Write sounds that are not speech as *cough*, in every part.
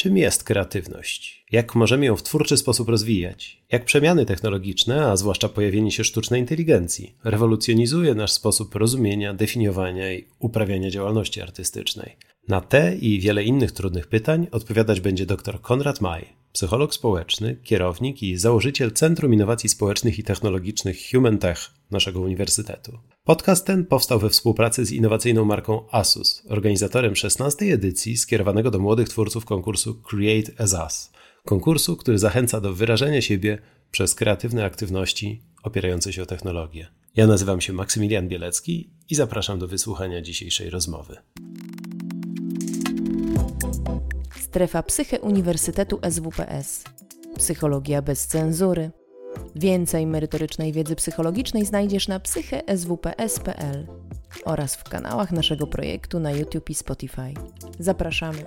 Czym jest kreatywność? Jak możemy ją w twórczy sposób rozwijać? Jak przemiany technologiczne, a zwłaszcza pojawienie się sztucznej inteligencji, rewolucjonizuje nasz sposób rozumienia, definiowania i uprawiania działalności artystycznej? Na te i wiele innych trudnych pytań odpowiadać będzie dr Konrad Maj, psycholog społeczny, kierownik i założyciel Centrum Innowacji Społecznych i Technologicznych Human Tech naszego uniwersytetu. Podcast ten powstał we współpracy z innowacyjną marką Asus, organizatorem 16. edycji skierowanego do młodych twórców konkursu Create as Us. Konkursu, który zachęca do wyrażenia siebie przez kreatywne aktywności opierające się o technologię. Ja nazywam się Maksymilian Bielecki i zapraszam do wysłuchania dzisiejszej rozmowy. Strefa Psyche Uniwersytetu SWPS. Psychologia bez cenzury. Więcej merytorycznej wiedzy psychologicznej znajdziesz na psycheswps.pl oraz w kanałach naszego projektu na YouTube i Spotify. Zapraszamy.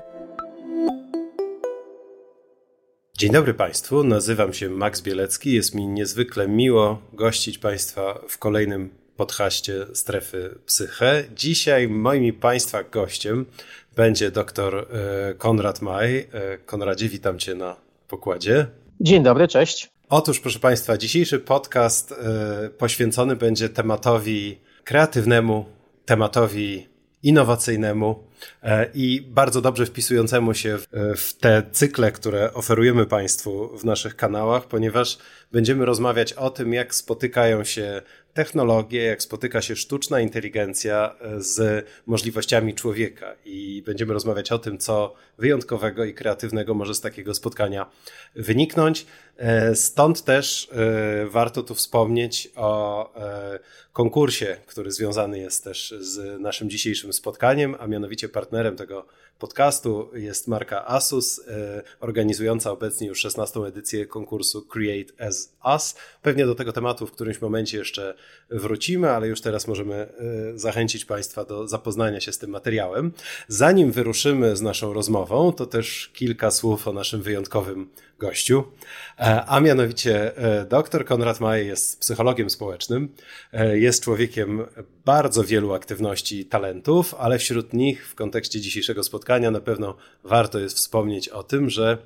Dzień dobry Państwu, nazywam się Max Bielecki. Jest mi niezwykle miło gościć Państwa w kolejnym podcaście Strefy Psyche. Dzisiaj moim i Państwa gościem będzie dr e, Konrad Maj. E, Konradzie, witam Cię na pokładzie. Dzień dobry, cześć. Otóż, proszę Państwa, dzisiejszy podcast y, poświęcony będzie tematowi kreatywnemu, tematowi innowacyjnemu i bardzo dobrze wpisującemu się w, w te cykle, które oferujemy Państwu w naszych kanałach, ponieważ będziemy rozmawiać o tym, jak spotykają się technologie, jak spotyka się sztuczna inteligencja e, z możliwościami człowieka. I będziemy rozmawiać o tym, co wyjątkowego i kreatywnego może z takiego spotkania wyniknąć. E, stąd też e, warto tu wspomnieć o konkursie, który związany jest też z naszym dzisiejszym spotkaniem, a mianowicie partnerem tego podcastu jest marka Asus, organizująca obecnie już 16. edycję konkursu Create as Us. Pewnie do tego tematu w którymś momencie jeszcze wrócimy, ale już teraz możemy e, zachęcić Państwa do zapoznania się z tym materiałem. Zanim wyruszymy z naszą rozmową, to też kilka słów o naszym wyjątkowym gościu, e, a mianowicie e, dr Konrad Maj jest psychologiem społecznym, jest człowiekiem bardzo wielu aktywności i talentów, ale wśród nich w kontekście dzisiejszego spotkania na pewno warto jest wspomnieć o tym, że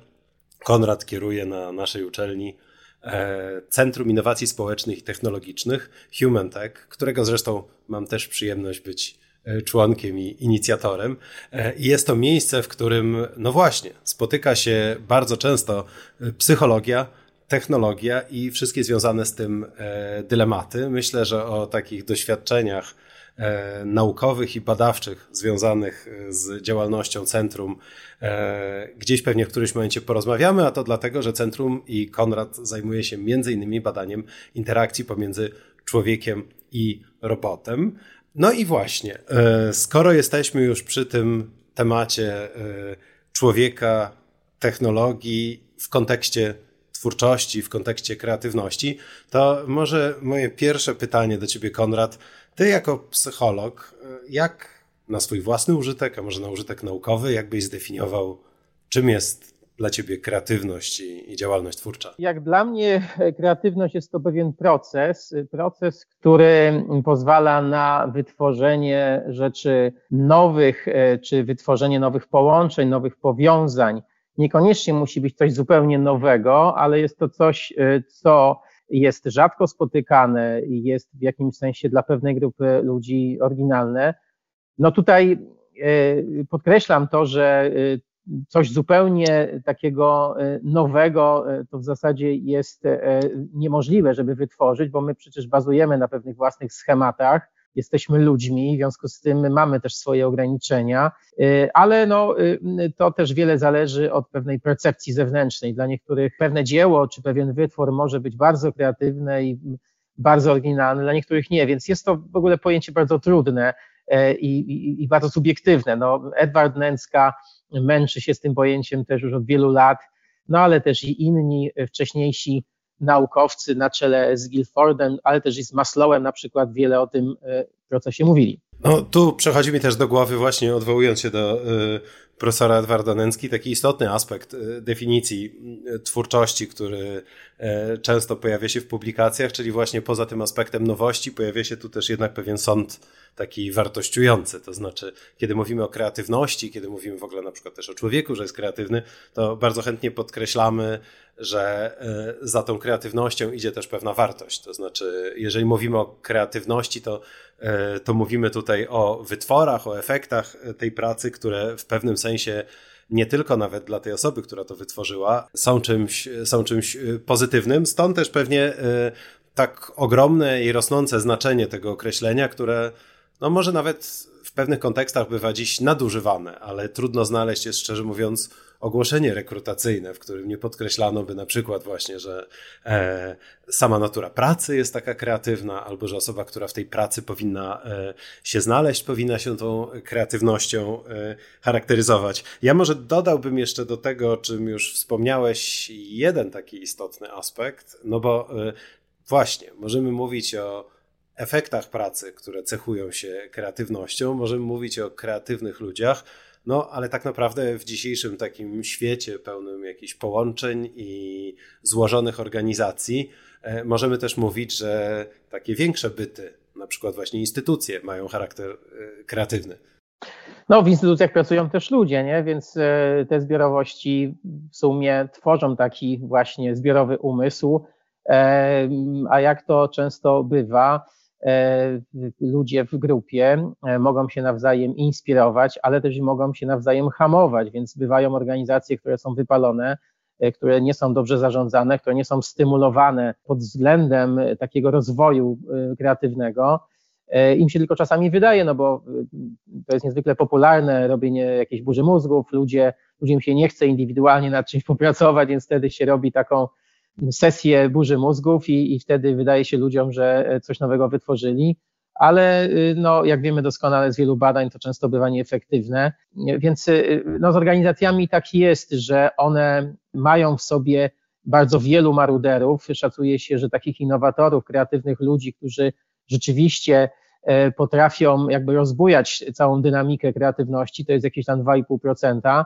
Konrad kieruje na naszej uczelni E, Centrum Innowacji Społecznych i Technologicznych Human Tech, którego zresztą mam też przyjemność być e, członkiem i inicjatorem. E, I jest to miejsce, w którym, no właśnie, spotyka się bardzo często psychologia, technologia i wszystkie związane z tym dylematy. Myślę, że o takich doświadczeniach naukowych i badawczych związanych e, z działalnością centrum. E, gdzieś pewnie w którymś momencie porozmawiamy, a to dlatego, że centrum i Konrad zajmuje się między innymi badaniem interakcji pomiędzy człowiekiem i robotem. No i właśnie, skoro jesteśmy już przy tym temacie człowieka, technologii w kontekście twórczości, w kontekście kreatywności, to może moje pierwsze pytanie do ciebie, Konrad, ty jako psycholog, jak na swój własny użytek, a może na użytek naukowy, jakbyś zdefiniował, czym jest dla ciebie kreatywność i, i, działalność twórcza? Jak dla mnie kreatywność jest to pewien proces, proces, który pozwala na wytworzenie rzeczy nowych, czy wytworzenie nowych połączeń, nowych powiązań. Niekoniecznie musi być coś zupełnie nowego, ale jest to coś, co jest rzadko spotykane i jest w jakimś sensie dla pewnej grupy ludzi oryginalne. No tutaj e, podkreślam to, że e, coś zupełnie takiego e, nowego to w zasadzie jest niemożliwe, żeby wytworzyć, bo my przecież bazujemy na pewnych własnych schematach jesteśmy ludźmi, w związku z tym mamy też swoje ograniczenia, y, ale no, y, to też wiele zależy od pewnej percepcji zewnętrznej. Dla niektórych pewne dzieło czy pewien wytwór może być bardzo kreatywne i bardzo oryginalne, dla niektórych nie, więc jest to w ogóle pojęcie bardzo trudne e, i, i, i bardzo subiektywne. No, Edward Nęcka męczy się z tym pojęciem też już od wielu lat, no ale też i inni wcześniejsi naukowcy na czele z Guilfordem, ale też i z Maslowem na przykład wiele o tym e, procesie mówili. No, tu przechodzi mi też do głowy właśnie odwołując się do y, profesora Edwarda Nęcki, taki istotny aspekt y, definicji twórczości, który y, często pojawia się w publikacjach, czyli właśnie poza tym aspektem nowości pojawia się tu też jednak pewien sąd taki wartościujący. To znaczy, kiedy mówimy o kreatywności, kiedy mówimy w ogóle na przykład też o człowieku, że jest kreatywny, to bardzo chętnie podkreślamy, że za tą kreatywnością idzie też pewna wartość. To znaczy, jeżeli mówimy o kreatywności, to, to mówimy tutaj o wytworach, o efektach tej pracy, które w pewnym sensie nie tylko nawet dla tej osoby, która to wytworzyła, są czymś, są czymś pozytywnym. Stąd też pewnie tak ogromne i rosnące znaczenie tego określenia, które no może nawet w pewnych kontekstach bywa dziś nadużywane, ale trudno znaleźć jest szczerze mówiąc ogłoszenie rekrutacyjne, w którym nie podkreślano by na przykład właśnie, że e, sama natura pracy jest taka kreatywna, albo że osoba, która w tej pracy powinna e, się znaleźć, powinna się tą kreatywnością e, charakteryzować. Ja może dodałbym jeszcze do tego, o czym już wspomniałeś, jeden taki istotny aspekt, no bo e, właśnie, możemy mówić o efektach pracy, które cechują się kreatywnością. Możemy mówić o kreatywnych ludziach, no ale tak naprawdę w dzisiejszym takim świecie pełnym jakichś połączeń i złożonych organizacji, e, możemy też mówić, że takie większe byty, na przykład właśnie instytucje, mają charakter e, kreatywny. No, w instytucjach pracują też ludzie, nie? więc e, te zbiorowości w sumie tworzą taki właśnie zbiorowy umysł. A jak to często bywa, ludzie w grupie e, mogą się nawzajem inspirować, ale też mogą się nawzajem hamować, więc bywają organizacje, które są wypalone, e, które nie są dobrze zarządzane, które nie są stymulowane pod względem takiego rozwoju kreatywnego. Im się tylko czasami wydaje, no bo to jest niezwykle popularne, robienie jakiejś burzy mózgów, ludzie, ludziom się nie chce indywidualnie nad czymś popracować, więc wtedy się robi taką sesję burzy mózgów i, i wtedy wydaje się ludziom, że coś nowego wytworzyli, ale y, no, jak wiemy doskonale z wielu badań, to często bywa nieefektywne. Więc y, no, z organizacjami tak jest, że one mają w sobie bardzo wielu maruderów. Szacuje się, że takich innowatorów, kreatywnych ludzi, którzy rzeczywiście e, potrafią jakby rozbujać całą dynamikę kreatywności, to jest jakieś tam 2,5%.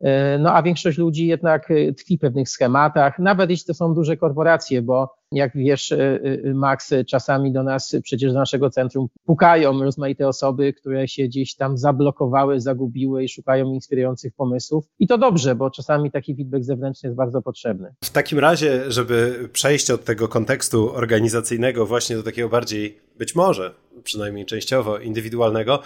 E, no a większość ludzi jednak e, tkwi w pewnych schematach, nawet jeśli to są duże korporacje, bo jak wiesz, e, Max, czasami do nas, przecież do naszego centrum pukają rozmaite osoby, które się gdzieś tam zablokowały, zagubiły i szukają inspirujących pomysłów. I to dobrze, bo czasami taki feedback zewnętrzny jest bardzo potrzebny. W takim razie, żeby przejść od tego kontekstu organizacyjnego właśnie do takiego bardziej, być może, przynajmniej częściowo indywidualnego,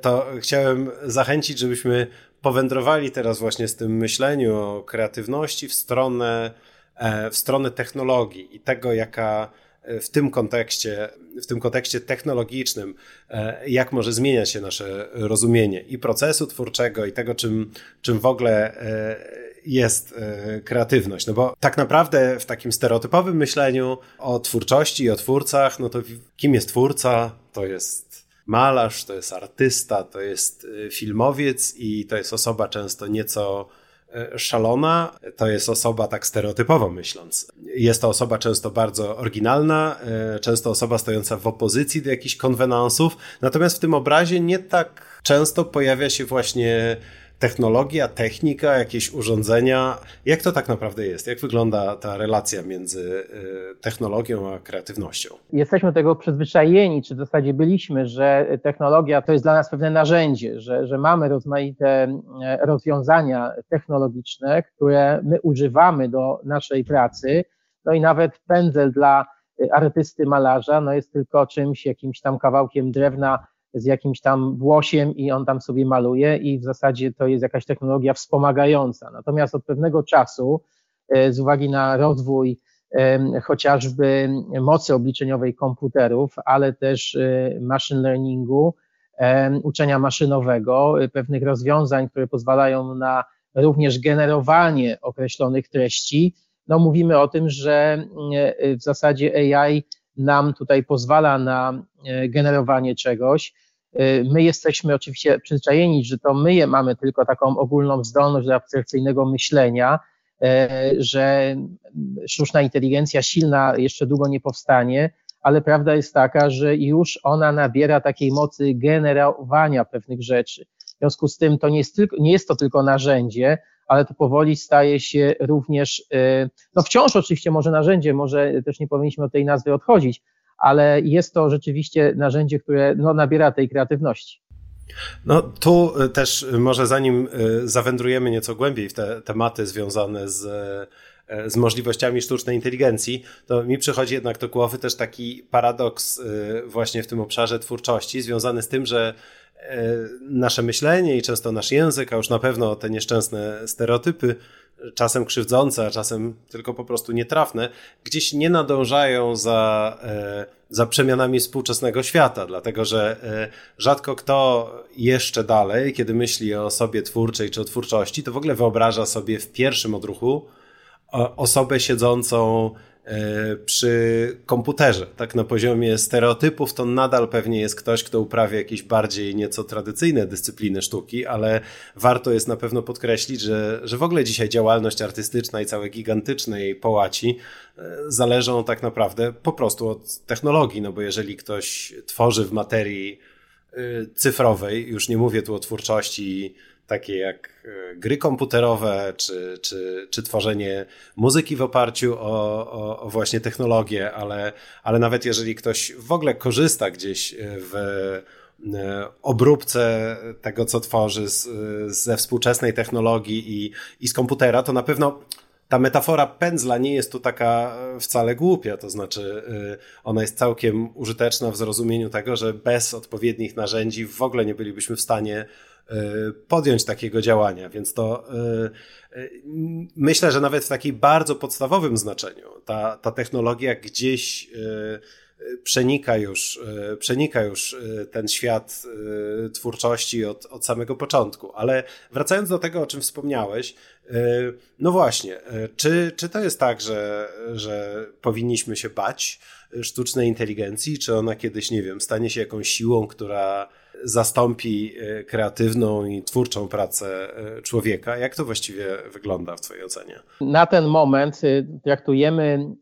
to chciałem zachęcić, żebyśmy powędrowali teraz właśnie z tym myśleniu o kreatywności w stronę, e, w stronę technologii i tego, jaka e, w tym kontekście, w tym kontekście technologicznym, e, jak może zmieniać się nasze rozumienie i procesu twórczego, i tego, czym, czym w ogóle jest kreatywność. No bo tak naprawdę w takim stereotypowym myśleniu o twórczości i o twórcach, no to kim jest twórca? To jest malarz, to jest artysta, to jest filmowiec i to jest osoba często nieco szalona, to jest osoba tak stereotypowo myśląc. Jest to osoba często bardzo oryginalna, y, często osoba stojąca w opozycji do jakichś konwenansów, natomiast w tym obrazie nie tak często pojawia się właśnie technologia, technika, jakieś urządzenia. Jak to tak naprawdę jest? Jak wygląda ta relacja między y, technologią a kreatywnością? Jesteśmy tego przyzwyczajeni, czy w zasadzie byliśmy, że technologia to jest dla nas pewne narzędzie, że, że mamy rozmaite e, rozwiązania technologiczne, które my używamy do naszej pracy. No i nawet pędzel dla artysty, malarza, no jest tylko czymś, jakimś tam kawałkiem drewna, z jakimś tam włosiem i on tam sobie maluje i w zasadzie to jest jakaś technologia wspomagająca. Natomiast od pewnego czasu, e, z uwagi na rozwój chociażby mocy obliczeniowej komputerów, ale też e, machine learningu, uczenia maszynowego, e, pewnych rozwiązań, które pozwalają na również generowanie określonych treści, no mówimy o tym, że w zasadzie AI nam tutaj pozwala na generowanie czegoś, Y, my jesteśmy oczywiście przyzwyczajeni, że to my mamy tylko taką ogólną zdolność do abstrakcyjnego myślenia, y, że sztuczna inteligencja silna jeszcze długo nie powstanie, ale prawda jest taka, że już ona nabiera takiej mocy generowania pewnych rzeczy. W związku z tym to nie jest, tylko, nie jest to tylko narzędzie, ale to powoli staje się również, y, no wciąż oczywiście może narzędzie, może też nie powinniśmy od tej nazwy odchodzić, ale jest to rzeczywiście narzędzie, które no, nabiera tej kreatywności. No tu y, też może zanim zawędrujemy nieco głębiej w te tematy związane z z możliwościami sztucznej inteligencji, to mi przychodzi jednak do głowy też taki paradoks właśnie w tym obszarze twórczości, związany z tym, że E, nasze myślenie i często nasz język, a już na pewno te nieszczęsne stereotypy, czasem krzywdzące, a czasem tylko po prostu nietrafne, gdzieś nie nadążają za, e, za przemianami współczesnego świata, dlatego że e, rzadko kto jeszcze dalej, kiedy myśli o osobie twórczej czy o twórczości, to w ogóle wyobraża sobie w pierwszym odruchu osobę siedzącą E, przy komputerze, tak na poziomie stereotypów, to nadal pewnie jest ktoś, kto uprawia jakieś bardziej nieco tradycyjne dyscypliny sztuki, ale warto jest na pewno podkreślić, że, że w ogóle dzisiaj działalność artystyczna i całe gigantyczne jej połaci e, zależą tak naprawdę po prostu od technologii, no bo jeżeli ktoś tworzy w materii e, cyfrowej, już nie mówię tu o twórczości takie jak e, gry komputerowe, czy, czy, czy tworzenie muzyki w oparciu o, o, o, właśnie technologię, ale, ale nawet jeżeli ktoś w ogóle korzysta gdzieś w e, obróbce tego, co tworzy z, ze współczesnej technologii i, i z komputera, to na pewno ta metafora pędzla nie jest tu taka wcale głupia, to znaczy e, ona jest całkiem użyteczna w zrozumieniu tego, że bez odpowiednich narzędzi w ogóle nie bylibyśmy w stanie podjąć takiego działania, więc to y, y, myślę, że nawet w takim bardzo podstawowym znaczeniu ta, ta technologia gdzieś przenika już, przenika już ten świat twórczości od, od samego początku. Ale wracając do tego, o czym wspomniałeś, no właśnie, czy, czy to jest tak, że, że powinniśmy się bać sztucznej inteligencji, czy ona kiedyś, nie wiem, stanie się jakąś siłą, która zastąpi e, kreatywną i twórczą pracę e, człowieka. Jak to właściwie wygląda w Twojej ocenie? Na ten moment e, traktujemy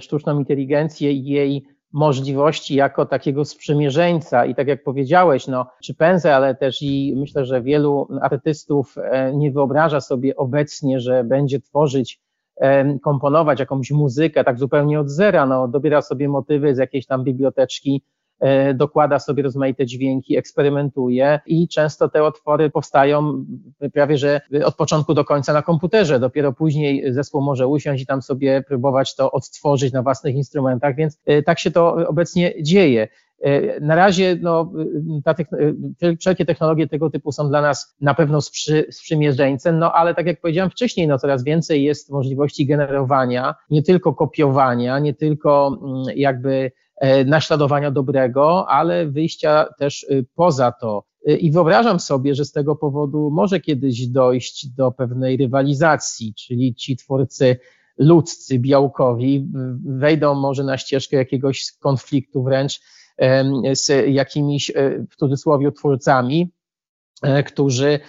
sztuczną inteligencję i jej możliwości jako takiego sprzymierzeńca i tak jak powiedziałeś, no, czy pędzę, ale też i myślę, że wielu artystów nie wyobraża sobie obecnie, że będzie tworzyć, komponować jakąś muzykę tak zupełnie od zera, no, dobiera sobie motywy z jakiejś tam biblioteczki E, dokłada sobie rozmaite dźwięki, eksperymentuje i często te otwory powstają prawie że od początku do końca na komputerze. Dopiero później zespół może usiąść i tam sobie próbować to odtworzyć na własnych instrumentach, więc e, tak się to obecnie dzieje. E, na razie no, ta wszelkie technologie tego typu są dla nas na pewno sprzy, sprzymierzeńcem, no ale tak jak powiedziałem wcześniej, no coraz więcej jest możliwości generowania, nie tylko kopiowania, nie tylko mm, jakby E, naśladowania dobrego, ale wyjścia też y, poza to. Y, I wyobrażam sobie, że z tego powodu może kiedyś dojść do pewnej rywalizacji, czyli ci twórcy ludzcy, białkowi, wejdą może na ścieżkę jakiegoś konfliktu wręcz z jakimiś e, w cudzysłowie twórcami, e, którzy,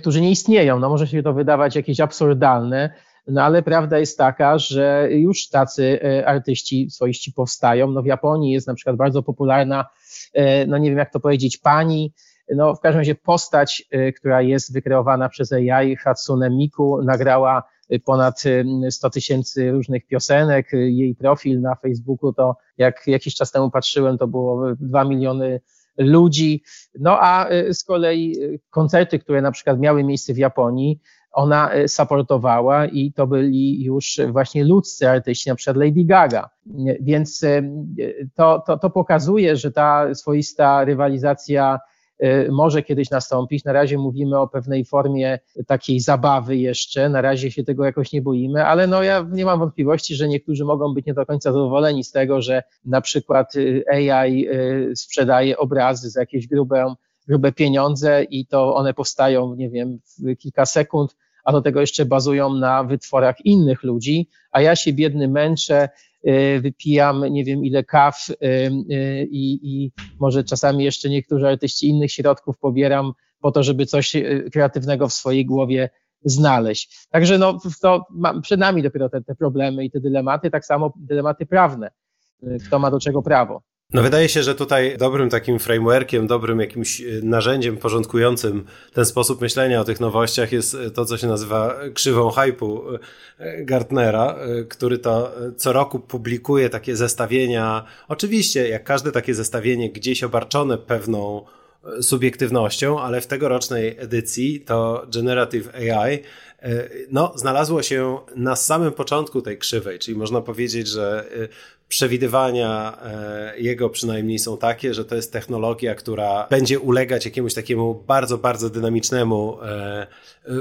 którzy nie istnieją. No może się to wydawać jakieś absurdalne, no ale prawda jest taka, że już tacy e, artyści swoiści powstają. No w Japonii jest na przykład bardzo popularna, e, no nie wiem jak to powiedzieć, pani, no w każdym razie postać, e, która jest wykreowana przez AI, Hatsune Miku, nagrała ponad 100 tysięcy różnych piosenek. Jej profil na Facebooku to jak jakiś czas temu patrzyłem, to było 2 miliony ludzi. No a z kolei koncerty, które na przykład miały miejsce w Japonii, ona e, supportowała i to byli już właśnie ludzcy artyści, na przykład Lady Gaga. Więc e, to, to, to pokazuje, że ta swoista rywalizacja e, może kiedyś nastąpić. Na razie mówimy o pewnej formie takiej zabawy jeszcze, na razie się tego jakoś nie boimy, ale no ja nie mam wątpliwości, że niektórzy mogą być nie do końca zadowoleni z tego, że na przykład AI sprzedaje obrazy za jakieś grube, grube pieniądze i to one powstają, nie wiem, w kilka sekund, a do tego jeszcze bazują na wytworach innych ludzi, a ja się biedny męczę, y, wypijam nie wiem ile kaw y, y, i, i może czasami jeszcze niektórzy artyści innych środków pobieram po to, żeby coś kreatywnego w swojej głowie znaleźć. Także no, to przed nami dopiero te, te problemy i te dylematy, tak samo dylematy prawne. kto ma do czego prawo. No wydaje się, że tutaj dobrym takim frameworkiem, dobrym jakimś e, narzędziem porządkującym ten sposób myślenia o tych nowościach jest e, to, co się nazywa krzywą hypu e, Gartnera, który to co roku publikuje takie zestawienia. Oczywiście, jak każde takie zestawienie, gdzieś obarczone pewną subiektywnością, ale w tegorocznej edycji to Generative AI no, znalazło się na samym początku tej krzywej, czyli można powiedzieć, że przewidywania e, jego przynajmniej są takie, że to jest technologia, która będzie ulegać jakiemuś takiemu bardzo, bardzo dynamicznemu e,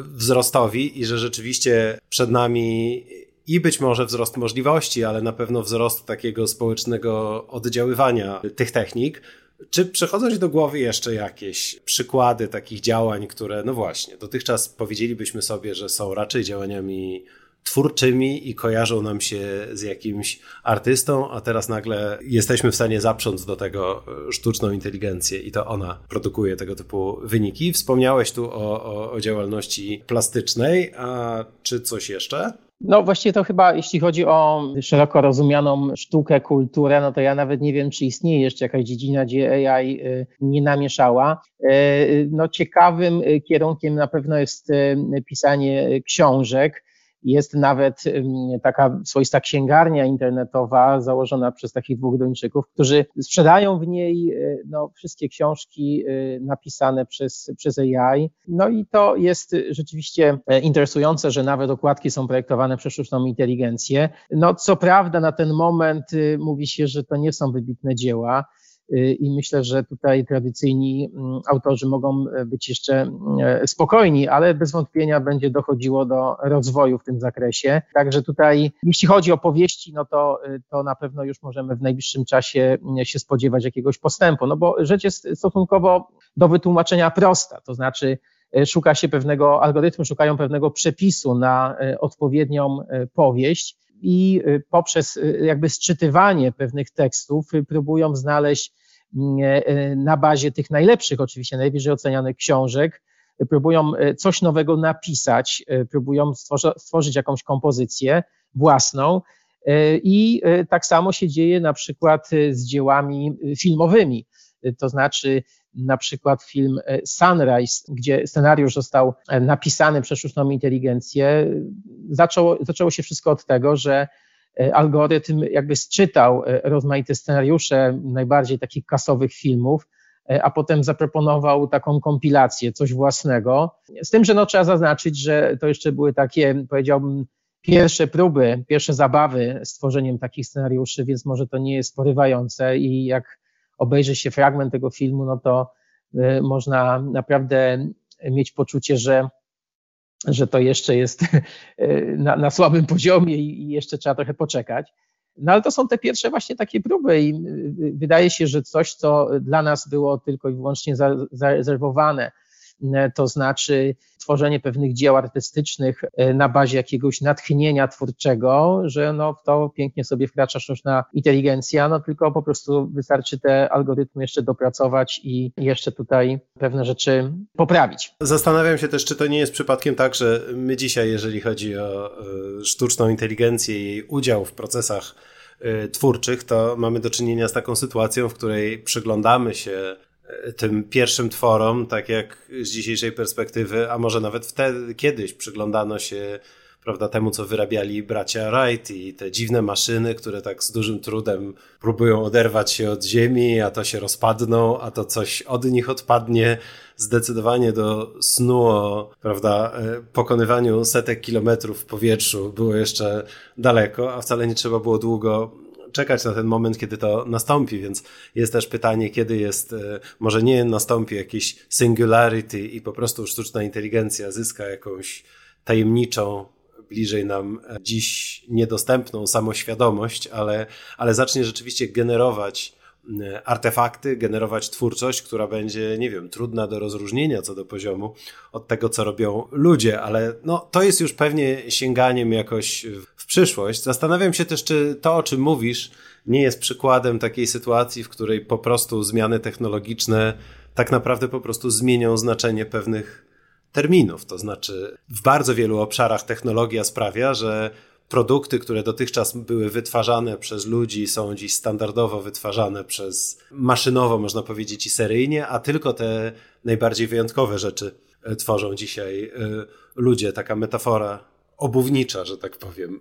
wzrostowi i że rzeczywiście przed nami i być może wzrost możliwości, ale na pewno wzrost takiego społecznego oddziaływania tych technik. Czy przychodzą Ci do głowy jeszcze jakieś przykłady takich działań, które, no właśnie, dotychczas powiedzielibyśmy sobie, że są raczej działaniami twórczymi i kojarzą nam się z jakimś artystą, a teraz nagle jesteśmy w stanie zaprząc do tego e, sztuczną inteligencję i to ona produkuje tego typu wyniki. Wspomniałeś tu o, o, o działalności plastycznej, a czy coś jeszcze? No właściwie to chyba, jeśli chodzi o szeroko rozumianą sztukę, kulturę, no to ja nawet nie wiem, czy istnieje jeszcze jakaś dziedzina, gdzie AI y, nie namieszała. Y, no ciekawym kierunkiem na pewno jest y, pisanie książek. Jest nawet taka swoista księgarnia internetowa założona przez takich dwóch Duńczyków, którzy sprzedają w niej e, no, wszystkie książki e, napisane przez, przez AI. No i to jest rzeczywiście e, interesujące, że nawet okładki są projektowane przez sztuczną inteligencję. No co prawda na ten moment mówi się, że to nie są wybitne dzieła, i myślę, że tutaj tradycyjni mm, autorzy mogą e, być jeszcze e, spokojni, ale bez wątpienia będzie dochodziło do rozwoju w tym zakresie. Także tutaj, jeśli chodzi o powieści, no to, y, to na pewno już możemy w najbliższym czasie mm, się spodziewać jakiegoś postępu, no bo rzecz jest stosunkowo do wytłumaczenia prosta, to znaczy e, szuka się pewnego algorytmu, szukają pewnego przepisu na odpowiednią powieść i y, poprzez y, jakby sczytywanie pewnych tekstów y, próbują znaleźć mm, na bazie tych najlepszych, oczywiście najwyżej ocenianych książek, próbują coś nowego napisać, próbują stworzyć jakąś kompozycję własną. I tak samo się dzieje na przykład z dziełami filmowymi. To znaczy, na przykład film e, Sunrise, gdzie scenariusz został e, napisany przez sztuczną inteligencję, zaczęło, zaczęło się wszystko od tego, że e, algorytm jakby sczytał rozmaite scenariusze najbardziej takich kasowych filmów, a potem zaproponował taką kompilację, coś własnego. Z tym, że no, trzeba zaznaczyć, że to jeszcze były takie, powiedziałbym, pierwsze próby, pierwsze zabawy z tworzeniem takich scenariuszy, więc może to nie jest porywające i jak obejrzy się fragment tego filmu, no to y, można naprawdę mieć poczucie, że, że to jeszcze jest y, na, na słabym poziomie i jeszcze trzeba trochę poczekać. No ale to są te pierwsze właśnie takie próby i y, wydaje się, że coś, co dla nas było tylko i wyłącznie zarezerwowane to znaczy tworzenie pewnych dzieł artystycznych e, na bazie jakiegoś natchnienia twórczego, że no w to pięknie sobie wkracza sztuczna inteligencja, no tylko po prostu wystarczy te algorytmy jeszcze dopracować i jeszcze tutaj pewne rzeczy poprawić. Zastanawiam się też, czy to nie jest przypadkiem tak, że my dzisiaj, jeżeli chodzi o e, sztuczną inteligencję i jej udział w procesach twórczych, to mamy do czynienia z taką sytuacją, w której przyglądamy się tym pierwszym tworom, tak jak z dzisiejszej perspektywy, a może nawet wtedy, kiedyś przyglądano się prawda, temu, co wyrabiali bracia Wright i te dziwne maszyny, które tak z dużym trudem próbują oderwać się od ziemi, a to się rozpadną, a to coś od nich odpadnie. Zdecydowanie do snu o prawda, e, pokonywaniu setek kilometrów w powietrzu było jeszcze daleko, a wcale nie trzeba było długo czekać na ten moment, kiedy to nastąpi, więc jest też pytanie, kiedy jest, e, może nie nastąpi jakiś singularity i po prostu sztuczna inteligencja zyska jakąś tajemniczą, bliżej nam e, dziś niedostępną samoświadomość, ale, ale zacznie rzeczywiście generować e, artefakty, generować twórczość, która będzie, nie wiem, trudna do rozróżnienia co do poziomu od tego, co robią ludzie, ale no, to jest już pewnie sięganiem jakoś w przyszłość. Zastanawiam się też, czy to, o czym mówisz, nie jest przykładem takiej sytuacji, w której po prostu zmiany technologiczne tak naprawdę po prostu zmienią znaczenie pewnych terminów. To znaczy, w bardzo wielu obszarach technologia sprawia, że produkty, które dotychczas były wytwarzane przez ludzi, są dziś standardowo wytwarzane przez maszynowo, można powiedzieć, i seryjnie, a tylko te najbardziej wyjątkowe rzeczy e, tworzą dzisiaj e, ludzie. Taka metafora obuwnicza, że tak powiem,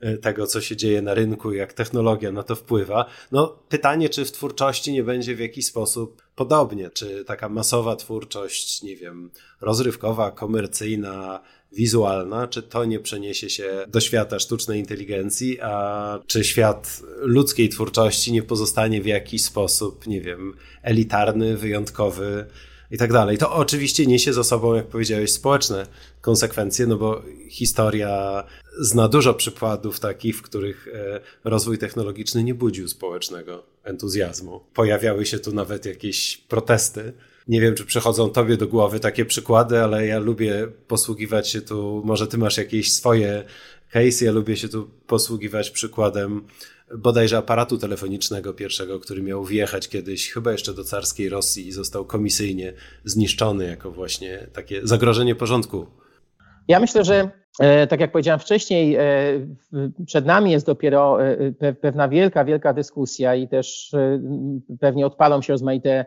e, tego, co się dzieje na rynku, jak technologia na to wpływa. No, pytanie, czy w twórczości nie będzie w jakiś sposób podobnie, czy taka masowa twórczość, nie wiem, rozrywkowa, komercyjna, wizualna, czy to nie przeniesie się do świata sztucznej inteligencji, a czy świat ludzkiej twórczości nie pozostanie w jakiś sposób, nie wiem, elitarny, wyjątkowy i tak dalej. To oczywiście niesie za sobą, jak powiedziałeś, społeczne konsekwencje, no bo historia zna dużo przykładów takich, w których e, rozwój technologiczny nie budził społecznego entuzjazmu. Pojawiały się tu nawet jakieś protesty nie wiem, czy przychodzą tobie do głowy takie przykłady, ale ja lubię posługiwać się tu, może ty masz jakieś swoje case, ja lubię się tu posługiwać przykładem bodajże aparatu telefonicznego pierwszego, który miał wjechać kiedyś chyba jeszcze do carskiej Rosji i został komisyjnie zniszczony jako właśnie takie zagrożenie porządku. Ja myślę, że e, tak jak powiedziałem wcześniej, e, przed nami jest dopiero e, pewna wielka, wielka dyskusja i też pewnie odpalą się rozmaite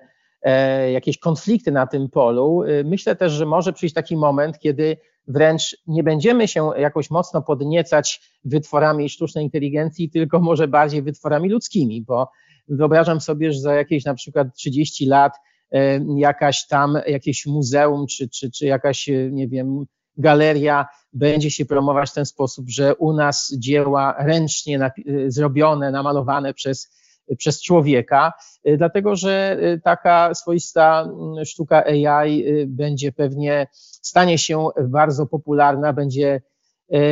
jakieś konflikty na tym polu. Myślę też, że może przyjść taki moment, kiedy wręcz nie będziemy się jakoś mocno podniecać wytworami sztucznej inteligencji, tylko może bardziej wytworami ludzkimi, bo wyobrażam sobie, że za jakieś na przykład 30 lat e, jakaś tam, jakieś muzeum, czy, czy, czy jakaś, nie wiem, galeria będzie się promować w ten sposób, że u nas dzieła ręcznie zrobione, namalowane przez przez człowieka, y, dlatego że y, taka swoista mm, sztuka AI y, będzie pewnie, stanie się bardzo popularna, będzie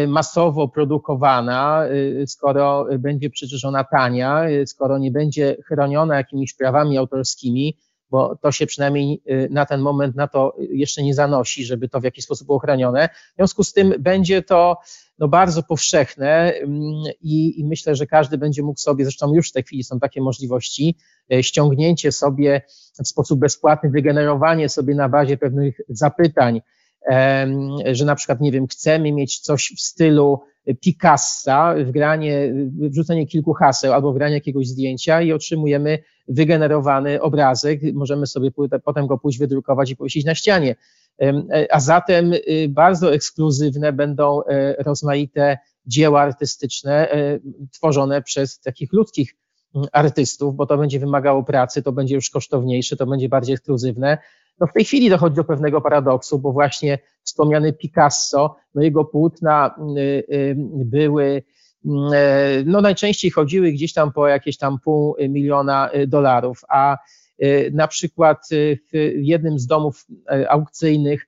masowo produkowana, skoro będzie przecież ona tania, skoro nie będzie chroniona jakimiś prawami autorskimi, bo to się przynajmniej na ten moment na to jeszcze nie zanosi, żeby to w jakiś sposób było chronione. W związku z tym będzie to no, bardzo powszechne mm, i, i myślę, że każdy będzie mógł sobie, zresztą już w tej chwili są takie możliwości, e, ściągnięcie sobie w sposób bezpłatny, wygenerowanie sobie na bazie pewnych zapytań, że na przykład, nie wiem, chcemy mieć coś w stylu Picassa, wgranie, wrzucenie kilku haseł albo wgranie jakiegoś zdjęcia i otrzymujemy wygenerowany obrazek. Możemy sobie potem go pójść wydrukować i powiesić na ścianie. E, a zatem y, bardzo ekskluzywne będą e, rozmaite dzieła artystyczne e, tworzone przez takich ludzkich mm, artystów, bo to będzie wymagało pracy, to będzie już kosztowniejsze, to będzie bardziej ekskluzywne. No w tej chwili dochodzi do pewnego paradoksu, bo właśnie wspomniany Picasso, no jego płótna y, y, były, mm, no najczęściej chodziły gdzieś tam po jakieś tam pół miliona dolarów, a E, na przykład e, w jednym z domów e, aukcyjnych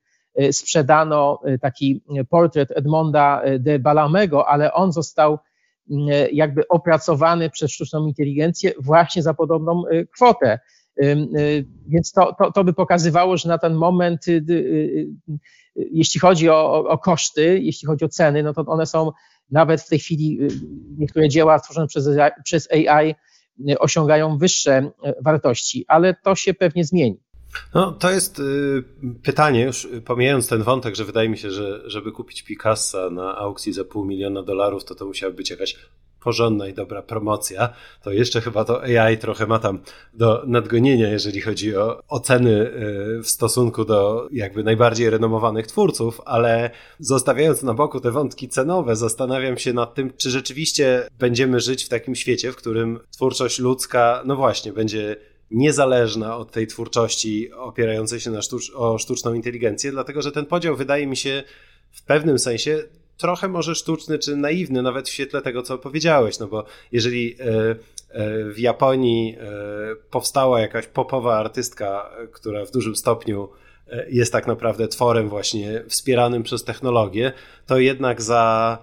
sprzedano taki portret Edmonda de Balamego, ale on został jakby opracowany przez sztuczną inteligencję właśnie za podobną kwotę. Więc to, to, to by pokazywało, że na ten moment, jeśli chodzi o, o koszty, jeśli chodzi o ceny, no to one są nawet w tej chwili, niektóre dzieła stworzone przez, przez AI osiągają wyższe wartości, ale to się pewnie zmieni. No, to jest y, pytanie, już pomijając ten wątek, że wydaje mi się, że żeby kupić Picassa na aukcji za pół miliona dolarów, to to musiała być jakaś porządna i dobra promocja, to jeszcze chyba to AI trochę ma tam do nadgonienia, jeżeli chodzi o oceny y, w stosunku do jakby najbardziej renomowanych twórców, ale zostawiając na boku te wątki cenowe, zastanawiam się nad tym, czy rzeczywiście będziemy żyć w takim świecie, w którym twórczość ludzka, no właśnie, będzie niezależna od tej twórczości opierającej się na sztucz o sztuczną inteligencję, dlatego że ten podział wydaje mi się w pewnym sensie trochę może sztuczny czy naiwny, nawet w świetle tego, co powiedziałeś, no bo jeżeli e, e, w Japonii e, powstała jakaś popowa artystka, która w dużym stopniu jest tak naprawdę tworem właśnie wspieranym przez technologię, to jednak za,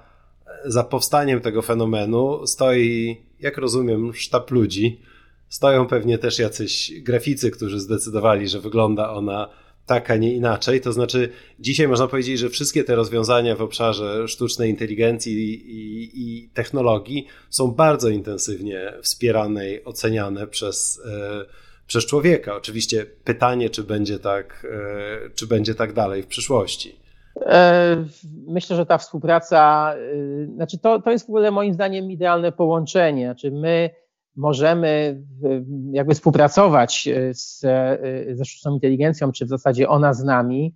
za powstaniem tego fenomenu stoi, jak rozumiem, sztab ludzi. Stoją pewnie też jacyś graficy, którzy zdecydowali, że wygląda ona tak, a nie inaczej. To znaczy, dzisiaj można powiedzieć, że wszystkie te rozwiązania w obszarze sztucznej inteligencji i, i, technologii są bardzo intensywnie wspierane i oceniane przez, e, przez człowieka. Oczywiście pytanie, czy będzie tak, e, czy będzie tak dalej w przyszłości. Myślę, że ta współpraca, znaczy to, to jest w ogóle moim zdaniem idealne połączenie. Znaczy my możemy jakby współpracować z, ze sztuczną inteligencją, czy w zasadzie ona z nami.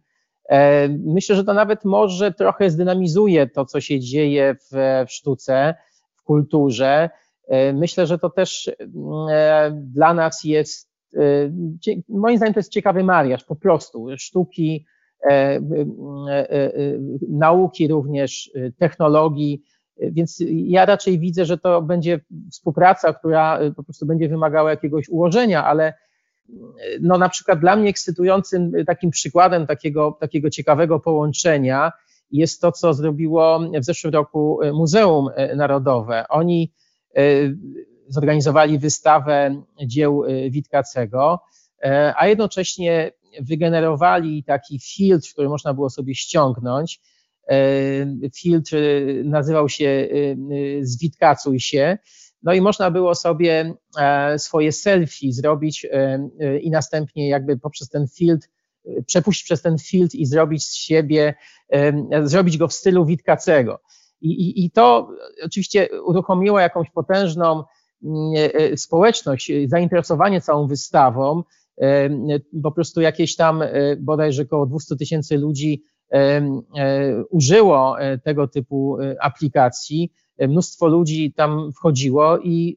Myślę, że to nawet może trochę zdynamizuje to, co się dzieje w, w sztuce, w kulturze. Myślę, że to też dla nas jest, moim zdaniem to jest ciekawy mariaż, po prostu sztuki, nauki również, technologii, więc ja raczej widzę, że to będzie współpraca, która po prostu będzie wymagała jakiegoś ułożenia, ale no na przykład dla mnie ekscytującym takim przykładem takiego, takiego ciekawego połączenia jest to, co zrobiło w zeszłym roku Muzeum Narodowe. Oni e, zorganizowali wystawę dzieł Witkacego, e, a jednocześnie wygenerowali taki filtr, który można było sobie ściągnąć, E, filtr nazywał się e, Zwitkacuj się. No i można było sobie e, swoje selfie zrobić i następnie jakby poprzez ten filtr, przepuścić przez ten filtr i zrobić z siebie, zrobić go w stylu Witkacego. I, i, I to oczywiście uruchomiło jakąś potężną społeczność, zainteresowanie całą wystawą. Po prostu jakieś tam bodajże około 200 tysięcy ludzi E, użyło e, tego typu e, aplikacji. Mnóstwo ludzi tam wchodziło i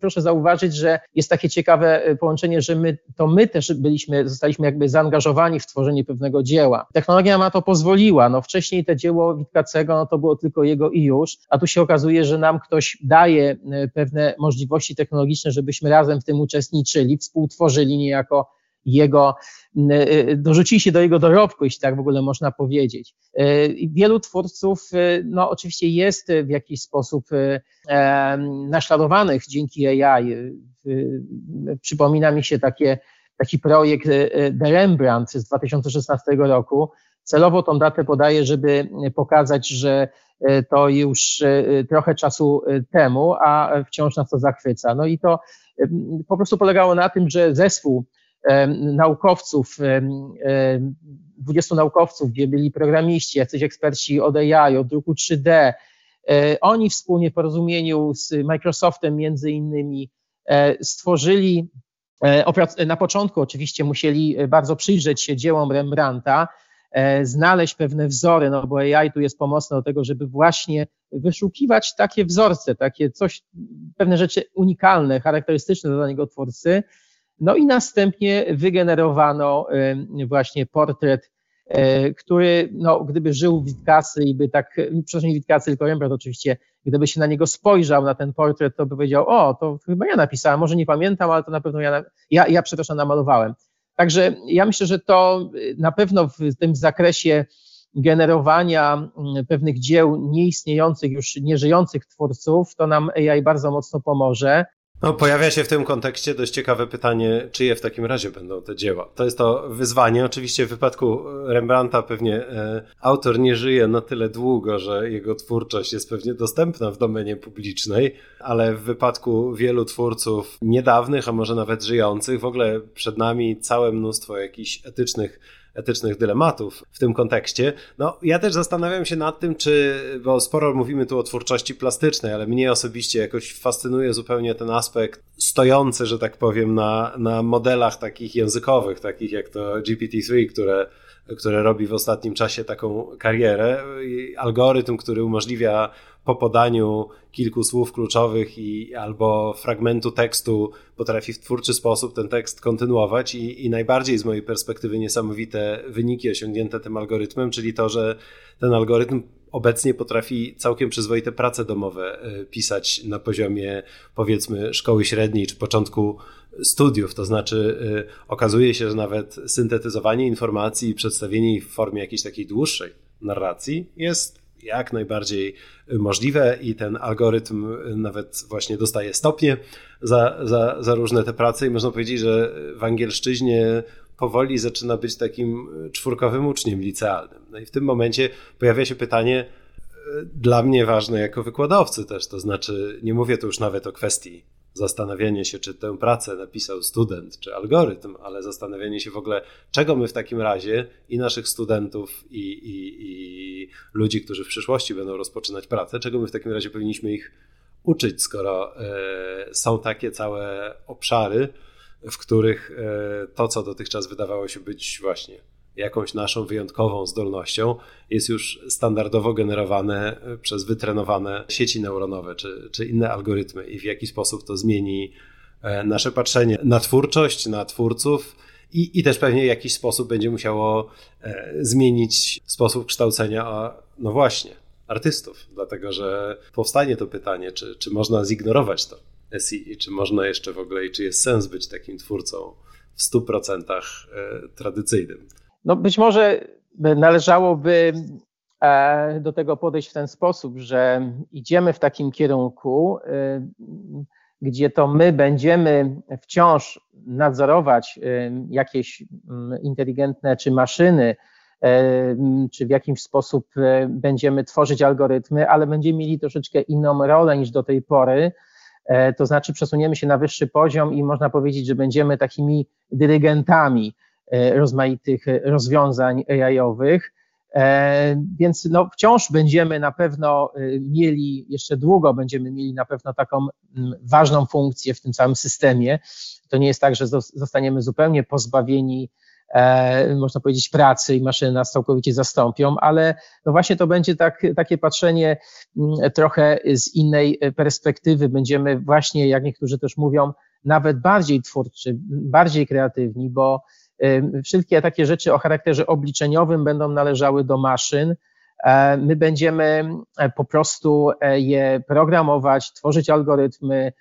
proszę zauważyć, że jest takie ciekawe połączenie, że my, to my też byliśmy, zostaliśmy jakby zaangażowani w tworzenie pewnego dzieła. Technologia ma to pozwoliła. No wcześniej to dzieło Witkacego, no to było tylko jego i już, a tu się okazuje, że nam ktoś daje pewne możliwości technologiczne, żebyśmy razem w tym uczestniczyli, współtworzyli niejako jego, y, dorzucili się do jego dorobku, jeśli tak w ogóle można powiedzieć. Y, wielu twórców, y, no oczywiście jest w jakiś sposób naśladowanych dzięki AI. Przypomina mi się takie, taki projekt The Rembrandt z 2016 roku. Celowo tą datę podaję, żeby pokazać, że to już trochę czasu temu, a wciąż nas to zachwyca. No i to po prostu polegało na tym, że zespół naukowców, 20 naukowców, gdzie byli programiści, jacyś eksperci od AI, od druku 3D. E, oni wspólnie w porozumieniu z Microsoftem między innymi e, stworzyli, e, na początku oczywiście musieli bardzo przyjrzeć się dziełom Rembrandta, znaleźć pewne wzory, no bo AI tu jest pomocne do tego, żeby właśnie wyszukiwać takie wzorce, takie coś, pewne rzeczy unikalne, charakterystyczne dla danego twórcy, no i następnie wygenerowano właśnie portret, e, który, no, gdyby żył Witkacy i by tak, przepraszam, nie Witkacy, tylko Rembrandt oczywiście, gdyby się na niego spojrzał, na ten portret, to by powiedział, o, to chyba ja napisałem, może nie pamiętam, ale to na pewno ja, ja, ja przepraszam, namalowałem. Także ja myślę, że to na pewno w tym zakresie generowania pewnych dzieł nieistniejących, już nieżyjących twórców, to nam AI bardzo mocno pomoże. No, pojawia się w tym kontekście dość ciekawe pytanie, czyje w takim razie będą te dzieła. To jest to wyzwanie. Oczywiście w wypadku Rembrandta pewnie e, autor nie żyje na tyle długo, że jego twórczość jest pewnie dostępna w domenie publicznej, ale w wypadku wielu twórców niedawnych, a może nawet żyjących, w ogóle przed nami całe mnóstwo jakichś etycznych etycznych dylematów w tym kontekście. No, ja też zastanawiam się nad tym, czy, bo sporo mówimy tu o twórczości plastycznej, ale mnie osobiście jakoś fascynuje zupełnie ten aspekt stojący, że tak powiem, na, na modelach takich językowych, takich jak to GPT-3, które które robi w ostatnim czasie taką karierę. Algorytm, który umożliwia po podaniu kilku słów kluczowych i albo fragmentu tekstu potrafi w twórczy sposób ten tekst kontynuować i, i najbardziej z mojej perspektywy niesamowite wyniki osiągnięte tym algorytmem, czyli to, że ten algorytm obecnie potrafi całkiem przyzwoite prace domowe e, pisać na poziomie powiedzmy szkoły średniej czy początku studiów. To znaczy, e, okazuje się, że nawet syntetyzowanie informacji i przedstawienie ich w formie jakiejś takiej dłuższej narracji jest jak najbardziej możliwe i ten algorytm nawet właśnie dostaje stopnie za, za, za różne te prace i można powiedzieć, że w angielszczyźnie powoli zaczyna być takim czwórkowym uczniem licealnym. No i w tym momencie pojawia się pytanie, dla mnie ważne jako wykładowcy też, to znaczy nie mówię tu już nawet o kwestii zastanawianie się, czy tę pracę napisał student, czy algorytm, ale zastanawianie się w ogóle, czego my w takim razie i naszych studentów, i, i, i ludzi, którzy w przyszłości będą rozpoczynać pracę, czego my w takim razie powinniśmy ich uczyć, skoro e, są takie całe obszary, w których e, to, co dotychczas wydawało się być właśnie jakąś naszą wyjątkową zdolnością, jest już standardowo generowane e, przez wytrenowane sieci neuronowe czy, czy inne algorytmy i w jaki sposób to zmieni nasze patrzenie na twórczość, na twórców. I, I też pewnie w jakiś sposób będzie musiało zmienić sposób kształcenia, no właśnie, artystów, dlatego że powstanie to pytanie, czy, czy można zignorować to SEI, czy można jeszcze w ogóle i czy jest sens być takim twórcą w 100% e, tradycyjnym. No być może należałoby e, do tego podejść w ten sposób, że idziemy w takim kierunku, e, gdzie to my będziemy wciąż nadzorować jakieś mm, inteligentne czy maszyny, czy w jakiś sposób e, będziemy tworzyć algorytmy, ale będziemy mieli troszeczkę inną rolę niż do tej pory. E, to znaczy, przesuniemy się na wyższy poziom i można powiedzieć, że będziemy takimi dyrygentami e, rozmaitych rozwiązań AI-owych. Więc no, wciąż będziemy na pewno mieli, jeszcze długo będziemy mieli na pewno taką ważną funkcję w tym całym systemie. To nie jest tak, że zostaniemy zupełnie pozbawieni e, można powiedzieć, pracy i maszyny nas całkowicie zastąpią, ale no właśnie to będzie tak, takie patrzenie trochę z innej perspektywy. Będziemy właśnie, jak niektórzy też mówią, nawet bardziej twórczy, bardziej kreatywni, bo wszystkie takie rzeczy o charakterze obliczeniowym będą należały do maszyn. E, my będziemy e, po prostu e, je programować, tworzyć algorytmy,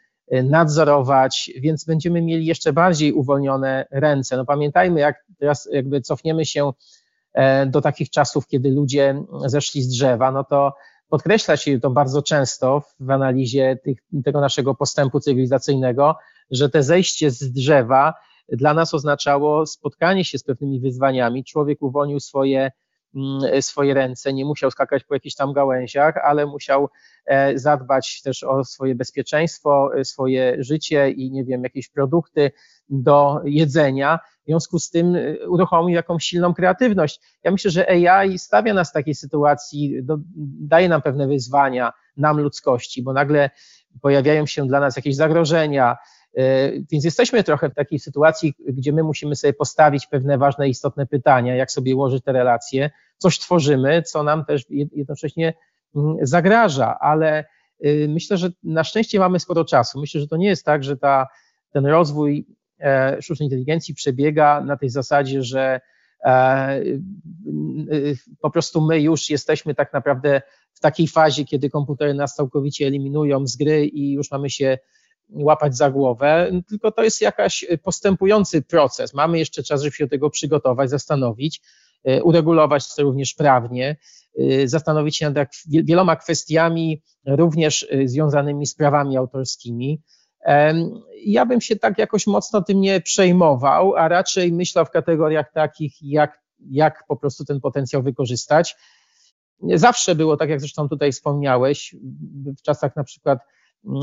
nadzorować, więc będziemy mieli jeszcze bardziej uwolnione ręce. No pamiętajmy, jak teraz jakby cofniemy się do takich czasów, kiedy ludzie zeszli z drzewa, no to podkreśla się to bardzo często w analizie tych, tego naszego postępu cywilizacyjnego, że te zejście z drzewa dla nas oznaczało spotkanie się z pewnymi wyzwaniami. Człowiek uwolnił swoje Mm, swoje ręce, nie musiał skakać po jakichś tam gałęziach, ale musiał e, zadbać też o swoje bezpieczeństwo, e, swoje życie i nie wiem, jakieś produkty do jedzenia. W związku z tym e, uruchomił jakąś silną kreatywność. Ja myślę, że AI stawia nas w takiej sytuacji, do, daje nam pewne wyzwania, nam ludzkości, bo nagle pojawiają się dla nas jakieś zagrożenia, więc jesteśmy trochę w takiej sytuacji, gdzie my musimy sobie postawić pewne ważne, istotne pytania, jak sobie ułożyć te relacje, coś tworzymy, co nam też jednocześnie mm, zagraża, ale y, myślę, że na szczęście mamy sporo czasu. Myślę, że to nie jest tak, że ta, ten rozwój e, sztucznej inteligencji przebiega na tej zasadzie, że e, y, y, po prostu my już jesteśmy tak naprawdę w takiej fazie, kiedy komputery nas całkowicie eliminują z gry i już mamy się łapać za głowę, tylko to jest jakaś postępujący proces. Mamy jeszcze czas, żeby się do tego przygotować, zastanowić, e, uregulować to również prawnie, e, zastanowić się nad wieloma kwestiami, również e, związanymi z prawami autorskimi. Ja bym się tak jakoś mocno tym nie przejmował, a raczej myślał w kategoriach takich, jak, jak po prostu ten potencjał wykorzystać. Zawsze było, tak jak zresztą tutaj wspomniałeś, w czasach na przykład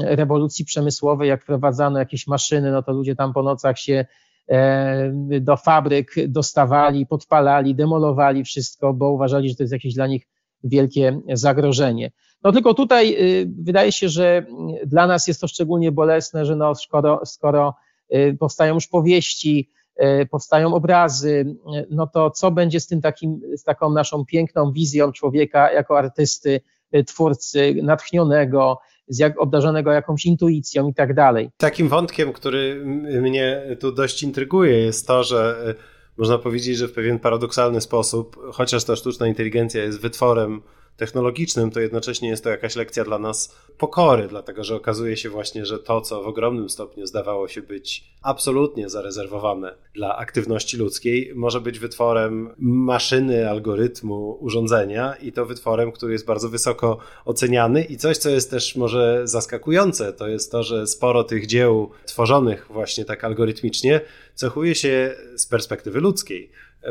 rewolucji przemysłowej, jak wprowadzano jakieś maszyny, no to ludzie tam po nocach się e, do fabryk dostawali, podpalali, demolowali wszystko, bo uważali, że to jest jakieś dla nich wielkie zagrożenie. No tylko tutaj y, wydaje się, że dla nas jest to szczególnie bolesne, że no skoro, skoro y, powstają już powieści, y, powstają obrazy, no to co będzie z tym takim, z taką naszą piękną wizją człowieka jako artysty, twórcy, natchnionego, z jak, obdarzonego jakąś intuicją i tak dalej. Takim wątkiem, który mnie tu dość intryguje, jest to, że e, można powiedzieć, że w pewien paradoksalny sposób, chociaż ta sztuczna inteligencja jest wytworem technologicznym, to jednocześnie jest to jakaś lekcja dla nas pokory, dlatego że okazuje się właśnie, że to, co w ogromnym stopniu zdawało się być absolutnie zarezerwowane dla aktywności ludzkiej, może być wytworem maszyny, algorytmu, urządzenia i to wytworem, który jest bardzo wysoko oceniany i coś, co jest też może zaskakujące, to jest to, że sporo tych dzieł tworzonych właśnie tak algorytmicznie cechuje się z perspektywy ludzkiej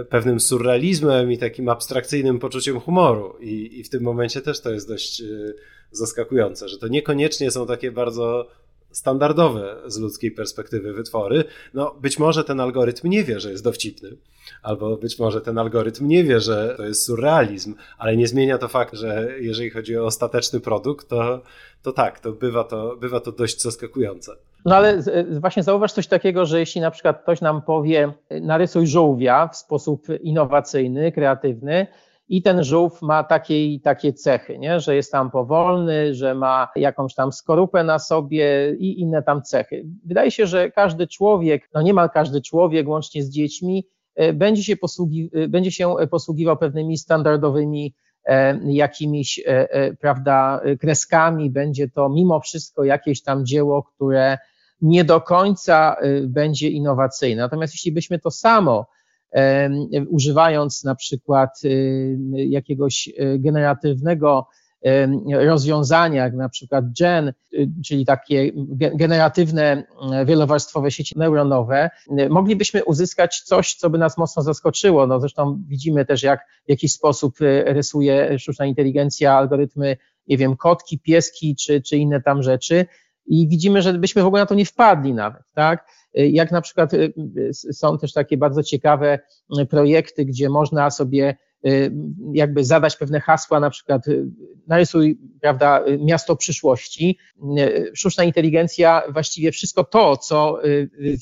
pewnym surrealizmem i takim abstrakcyjnym poczuciem humoru. I, I, w tym momencie też to jest dość e, zaskakujące, że to niekoniecznie są takie bardzo standardowe z ludzkiej perspektywy wytwory. No, być może ten algorytm nie wie, że jest dowcipny, albo być może ten algorytm nie wie, że to jest surrealizm, ale nie zmienia to fakt, że jeżeli chodzi o ostateczny produkt, to, to tak, to bywa, to bywa to dość zaskakujące. No ale właśnie zauważ coś takiego, że jeśli na przykład ktoś nam powie, narysuj żółwia w sposób innowacyjny, kreatywny, i ten żółw ma takie takie cechy, nie? że jest tam powolny, że ma jakąś tam skorupę na sobie i inne tam cechy. Wydaje się, że każdy człowiek, no niemal każdy człowiek, łącznie z dziećmi, e, będzie się, posługi, e, będzie się posługiwał pewnymi standardowymi e, jakimiś, prawda, kreskami, będzie to mimo wszystko jakieś tam dzieło, które nie do końca będzie innowacyjne. Natomiast jeśli byśmy to samo używając na przykład jakiegoś e, generatywnego rozwiązania, jak na przykład GEN, y, czyli takie generatywne wielowarstwowe sieci neuronowe, moglibyśmy uzyskać coś, co by nas mocno zaskoczyło. No zresztą widzimy też, jak w jakiś sposób y, rysuje sztuczna inteligencja algorytmy, nie wiem, kotki, pieski czy, czy inne tam rzeczy. I widzimy, że byśmy w ogóle na to nie wpadli nawet, tak? Jak na przykład y, y, są też takie bardzo ciekawe y, projekty, gdzie można sobie jakby zadać pewne hasła, na przykład narysuj, prawda, miasto przyszłości. Sztuczna inteligencja właściwie wszystko to, co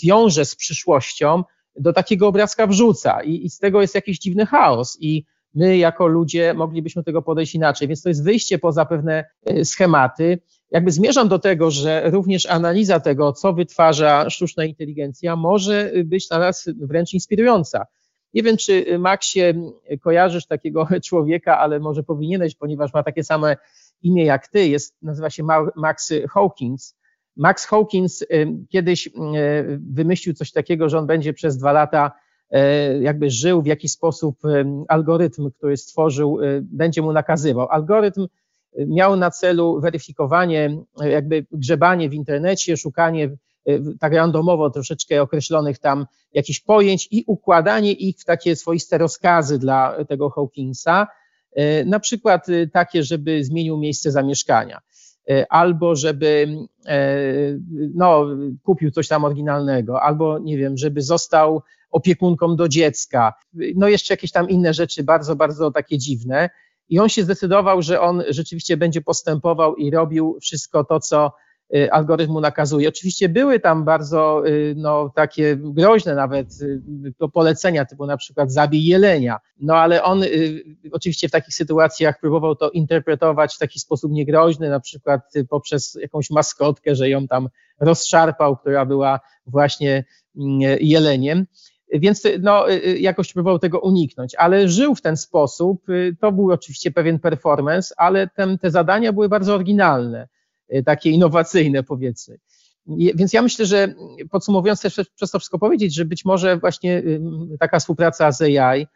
wiąże z przyszłością, do takiego obrazka wrzuca i, i z tego jest jakiś dziwny chaos i my jako ludzie moglibyśmy tego podejść inaczej, więc to jest wyjście poza pewne schematy jakby zmierzam do tego, że również analiza tego, co wytwarza sztuczna inteligencja, może być dla nas wręcz inspirująca. Nie wiem, czy Maxie kojarzysz takiego *laughs* człowieka, ale może powinieneś, ponieważ ma takie same imię jak ty, jest, nazywa się Max Hawkins. Max Hawkins kiedyś wymyślił coś takiego, że on będzie przez dwa lata jakby żył w jakiś sposób algorytm, który stworzył, będzie mu nakazywał. Algorytm miał na celu weryfikowanie, jakby grzebanie w internecie, szukanie e, tak randomowo troszeczkę określonych tam jakichś pojęć i układanie ich w takie swoiste rozkazy dla tego Hawkinsa, e, na przykład e, takie, żeby zmienił miejsce zamieszkania albo żeby no, kupił coś tam oryginalnego, albo nie wiem, żeby został opiekunką do dziecka, no jeszcze jakieś tam inne rzeczy bardzo, bardzo takie dziwne. I on się zdecydował, że on rzeczywiście będzie postępował i robił wszystko to, co y, algorytm mu nakazuje. Oczywiście były tam bardzo y, no, takie groźne nawet y, polecenia, typu na przykład zabij jelenia. No ale on oczywiście w takich sytuacjach próbował to interpretować w taki sposób niegroźny, na przykład poprzez jakąś maskotkę, że ją tam rozszarpał, która była właśnie mm, jeleniem. Więc no, y, y, jakoś próbował tego uniknąć, ale żył w ten sposób. Y, to był oczywiście pewien performance, ale ten, te zadania były bardzo oryginalne, takie innowacyjne, powiedzmy. Więc ja myślę, że podsumowując też przez to wszystko powiedzieć, że być może właśnie taka współpraca z AI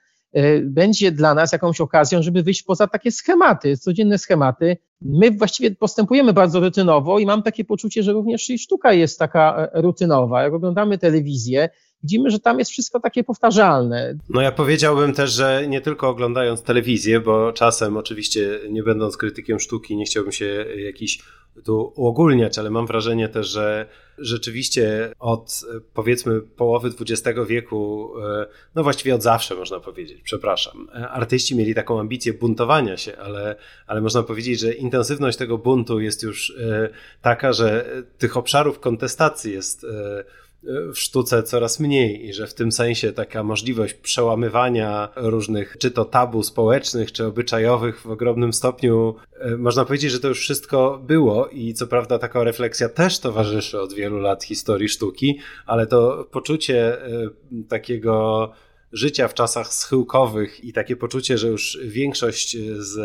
będzie dla nas jakąś okazją, żeby wyjść poza takie schematy, codzienne schematy. My właściwie postępujemy bardzo rutynowo i mam takie poczucie, że również i sztuka jest taka e, rutynowa. Jak oglądamy telewizję, widzimy, że tam jest wszystko takie powtarzalne. No ja powiedziałbym też, że nie tylko oglądając telewizję, bo czasem oczywiście nie będąc krytykiem sztuki nie chciałbym się jakiś tu uogólniać, ale mam wrażenie też, że rzeczywiście od powiedzmy połowy XX wieku, e, no właściwie od zawsze można powiedzieć, przepraszam, e, artyści mieli taką ambicję buntowania się, ale, ale można powiedzieć, że intensywność tego buntu jest już e, taka, że tych obszarów kontestacji jest w sztuce coraz mniej i że w tym sensie taka możliwość przełamywania różnych, czy to tabu społecznych, czy obyczajowych w ogromnym stopniu, e, można powiedzieć, że to już wszystko było i co prawda taka refleksja też towarzyszy od wielu lat historii sztuki, ale to poczucie e, takiego życia w czasach schyłkowych i takie poczucie, że już większość z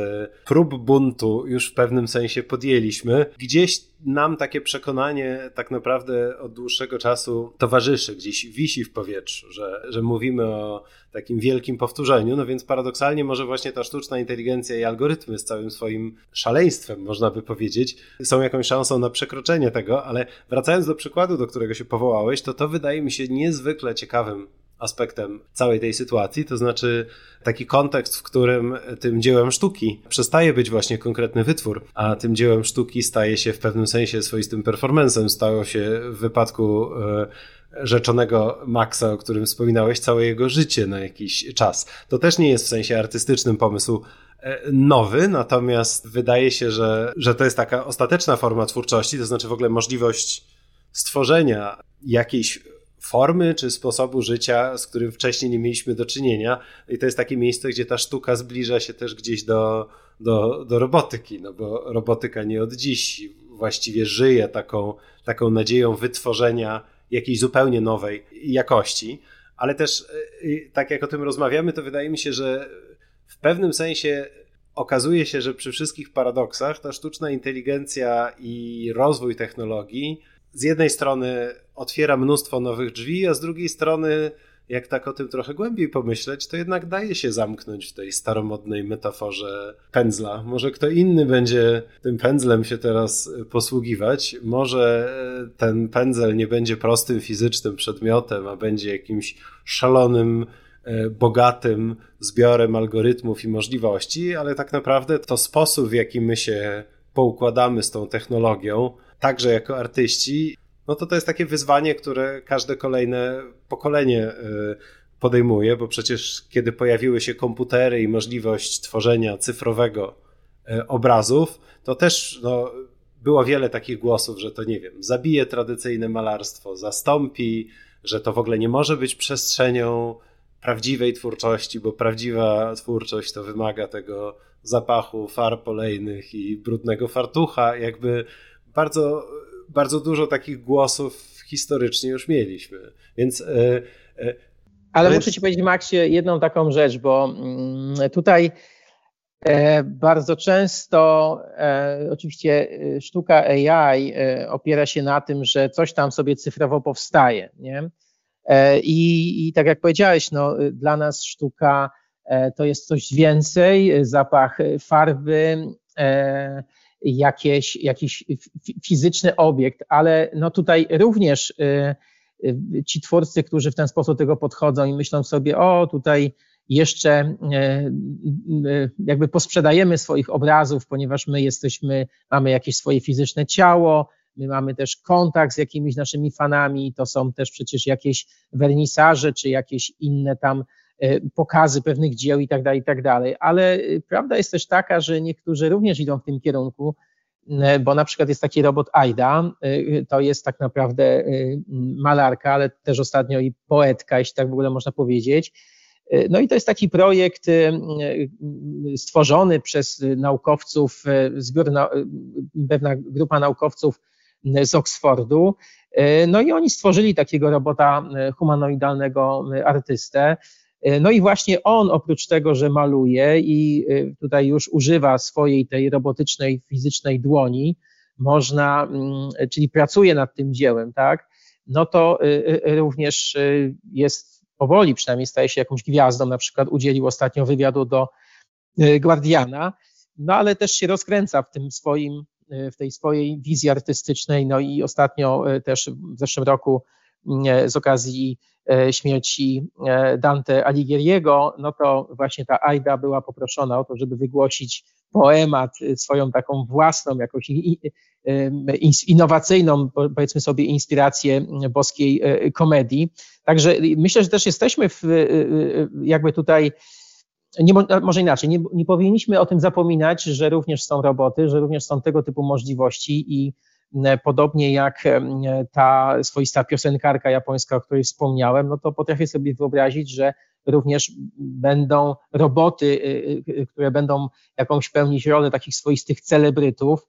prób buntu już w pewnym sensie podjęliśmy, gdzieś nam takie przekonanie tak naprawdę od dłuższego czasu towarzyszy, gdzieś wisi w powietrzu, że, że mówimy o takim wielkim powtórzeniu, no więc paradoksalnie może właśnie ta sztuczna inteligencja i algorytmy z całym swoim szaleństwem, można by powiedzieć, są jakąś szansą na przekroczenie tego, ale wracając do przykładu, do którego się powołałeś, to to wydaje mi się niezwykle ciekawym aspektem całej tej sytuacji, to znaczy taki kontekst, w którym tym dziełem sztuki przestaje być właśnie konkretny wytwór, a tym dziełem sztuki staje się w pewnym sensie swoistym performancem. Stało się w wypadku e, rzeczonego Maxa, o którym wspominałeś, całe jego życie na jakiś czas. To też nie jest w sensie artystycznym pomysł e, nowy, natomiast wydaje się, że, że to jest taka ostateczna forma twórczości, to znaczy w ogóle możliwość stworzenia jakiejś formy czy sposobu życia, z którym wcześniej nie mieliśmy do czynienia. I to jest takie miejsce, gdzie ta sztuka zbliża się też gdzieś do, do, do robotyki, no bo robotyka nie od dziś właściwie żyje taką, taką nadzieją wytworzenia jakiejś zupełnie nowej jakości. Ale też, y, tak jak o tym rozmawiamy, to wydaje mi się, że w pewnym sensie okazuje się, że przy wszystkich paradoksach ta sztuczna inteligencja i rozwój technologii z jednej strony otwiera mnóstwo nowych drzwi, a z drugiej strony, jak tak o tym trochę głębiej pomyśleć, to jednak daje się zamknąć w tej staromodnej metaforze pędzla. Może kto inny będzie tym pędzlem się teraz posługiwać. Może ten pędzel nie będzie prostym fizycznym przedmiotem, a będzie jakimś szalonym e, bogatym zbiorem algorytmów i możliwości, ale tak naprawdę to sposób, w jaki my się poukładamy z tą technologią, także jako artyści, no to to jest takie wyzwanie, które każde kolejne pokolenie y, podejmuje, bo przecież kiedy pojawiły się komputery i możliwość tworzenia cyfrowego y, obrazów, to też no, było wiele takich głosów, że to nie wiem, zabije tradycyjne malarstwo, zastąpi, że to w ogóle nie może być przestrzenią prawdziwej twórczości, bo prawdziwa twórczość to wymaga tego zapachu far polejnych i brudnego fartucha, jakby bardzo, bardzo dużo takich głosów historycznie już mieliśmy. Więc. E, e, Ale muszę Ci powiedzieć, Maxie, jedną taką rzecz, bo mm, tutaj e, bardzo często oczywiście sztuka AI opiera się na tym, że coś tam sobie cyfrowo powstaje. Nie? I, I tak jak powiedziałeś, no, dla nas sztuka to jest coś więcej, zapach farby, jakieś, jakiś fizyczny obiekt, ale no tutaj również y, y, ci twórcy, którzy w ten sposób tego podchodzą i myślą sobie, o tutaj jeszcze y, jakby posprzedajemy swoich obrazów, ponieważ my jesteśmy, mamy jakieś swoje fizyczne ciało, my mamy też kontakt z jakimiś naszymi fanami, to są też przecież jakieś wernisaże, czy jakieś inne tam pokazy pewnych dzieł i tak dalej, i tak. Ale e, prawda jest też taka, że niektórzy również idą w tym kierunku, e, bo na przykład jest taki robot Aida, to jest tak naprawdę malarka, ale też ostatnio i poetka, jeśli tak w ogóle można powiedzieć. No i to jest taki projekt stworzony przez naukowców, zbiór, pewna grupa naukowców z Oxfordu. No i oni stworzyli takiego robota humanoidalnego artystę. E, no i właśnie on, oprócz tego, że maluje i e, tutaj już używa swojej tej robotycznej, fizycznej dłoni, można, mm, czyli pracuje nad tym dziełem, tak, no to e, również jest powoli, przynajmniej staje się jakąś gwiazdą, na przykład udzielił ostatnio wywiadu do Guardiana, no ale też się rozkręca w tym swoim, w tej swojej wizji artystycznej, no i ostatnio też w zeszłym roku z okazji E, śmierci e, Dante Alighieriego, no to właśnie ta Aida była poproszona o to, żeby wygłosić poemat, e, swoją taką własną, jakąś innowacyjną, powiedzmy sobie, inspirację boskiej komedii. Także myślę, że też jesteśmy w, jakby tutaj, nie, może inaczej, nie, nie powinniśmy o tym zapominać, że również są roboty, że również są tego typu możliwości i podobnie jak e, ta swoista piosenkarka japońska, o której wspomniałem, no to potrafię sobie wyobrazić, że również będą roboty, e, które będą jakąś pełnić rolę takich swoistych celebrytów,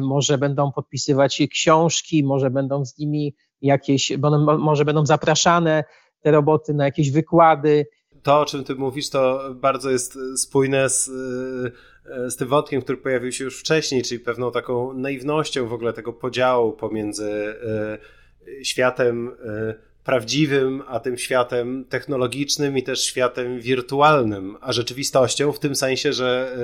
może będą podpisywać książki, może będą z nimi jakieś, może będą zapraszane te roboty na jakieś wykłady. To, o czym ty mówisz, to bardzo jest spójne z E, z tym wątkiem, który pojawił się już wcześniej, czyli pewną taką naiwnością w ogóle tego podziału pomiędzy e, światem e, prawdziwym, a tym światem technologicznym i też światem wirtualnym, a rzeczywistością w tym sensie, że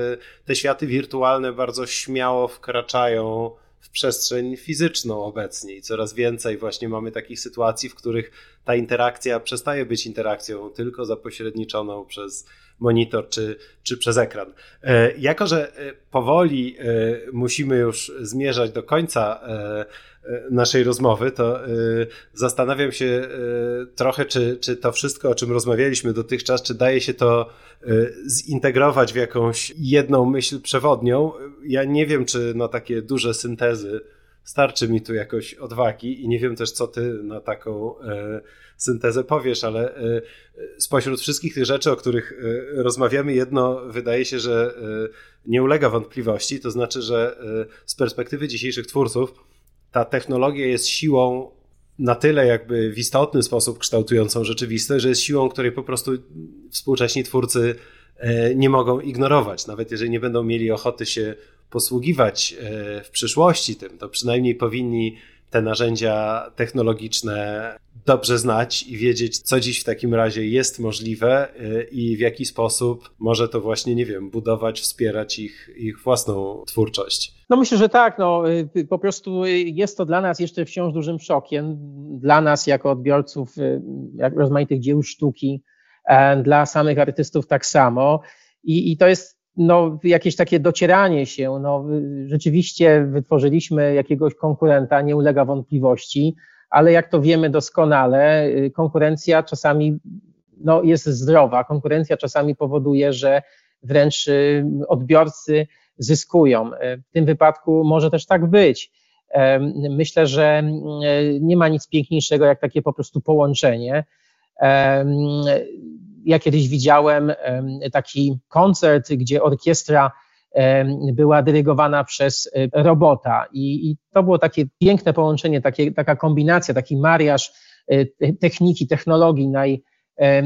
te światy wirtualne bardzo śmiało wkraczają w przestrzeń fizyczną obecnie. I coraz więcej właśnie mamy takich sytuacji, w których ta interakcja przestaje być interakcją tylko zapośredniczoną przez monitor czy, czy przez ekran. E, jako, że e, powoli e, musimy już zmierzać do końca naszej rozmowy, to zastanawiam się trochę, czy, czy to wszystko, o czym rozmawialiśmy dotychczas, czy daje się to zintegrować w jakąś jedną myśl przewodnią. Ja nie wiem, czy na takie duże syntezy starczy mi tu jakoś odwagi i nie wiem też, co ty na taką syntezę powiesz, ale e, spośród wszystkich tych rzeczy, o których e, rozmawiamy, jedno wydaje się, że e, nie ulega wątpliwości, to znaczy, że z perspektywy dzisiejszych twórców ta technologia jest siłą na tyle jakby w istotny sposób kształtującą rzeczywistość, że jest siłą, której po prostu współcześni twórcy nie mogą ignorować. Nawet jeżeli nie będą mieli ochoty się posługiwać w przyszłości tym, to przynajmniej powinni te narzędzia technologiczne dobrze znać i wiedzieć, co dziś w takim razie jest możliwe y, i w jaki sposób może to właśnie, nie wiem, budować, wspierać ich, ich własną twórczość. No myślę, że tak. No, y, po prostu jest to dla nas jeszcze wciąż dużym szokiem. Dla nas jako odbiorców y, rozmaitych dzieł sztuki, e, dla samych artystów tak samo. I, i to jest no, jakieś takie docieranie się. No, rzeczywiście wytworzyliśmy jakiegoś konkurenta, nie ulega wątpliwości ale jak to wiemy doskonale, y, konkurencja czasami no, jest zdrowa. Konkurencja czasami powoduje, że wręcz y, odbiorcy zyskują. Y, w tym wypadku może też tak być. Myślę, że nie ma nic piękniejszego jak takie po prostu połączenie. Ja kiedyś widziałem taki koncert, gdzie orkiestra była dyrygowana przez e, robota. I, i to było takie piękne połączenie, takie, taka kombinacja, taki mariaż e, techniki, technologii naj,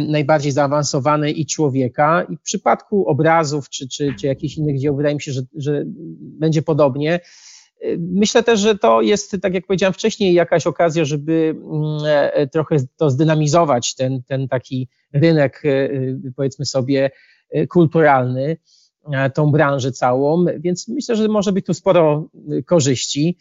najbardziej zaawansowanej i człowieka. I w przypadku obrazów czy, czy, czy jakichś innych dzieł wydaje mi się, że, że będzie podobnie. E, myślę też, że to jest, tak jak powiedziałem wcześniej, jakaś okazja, żeby mm, trochę to zdynamizować, ten, ten taki rynek, powiedzmy sobie, kulturalny. E, tą branżę całą, więc myślę, że może być tu sporo korzyści.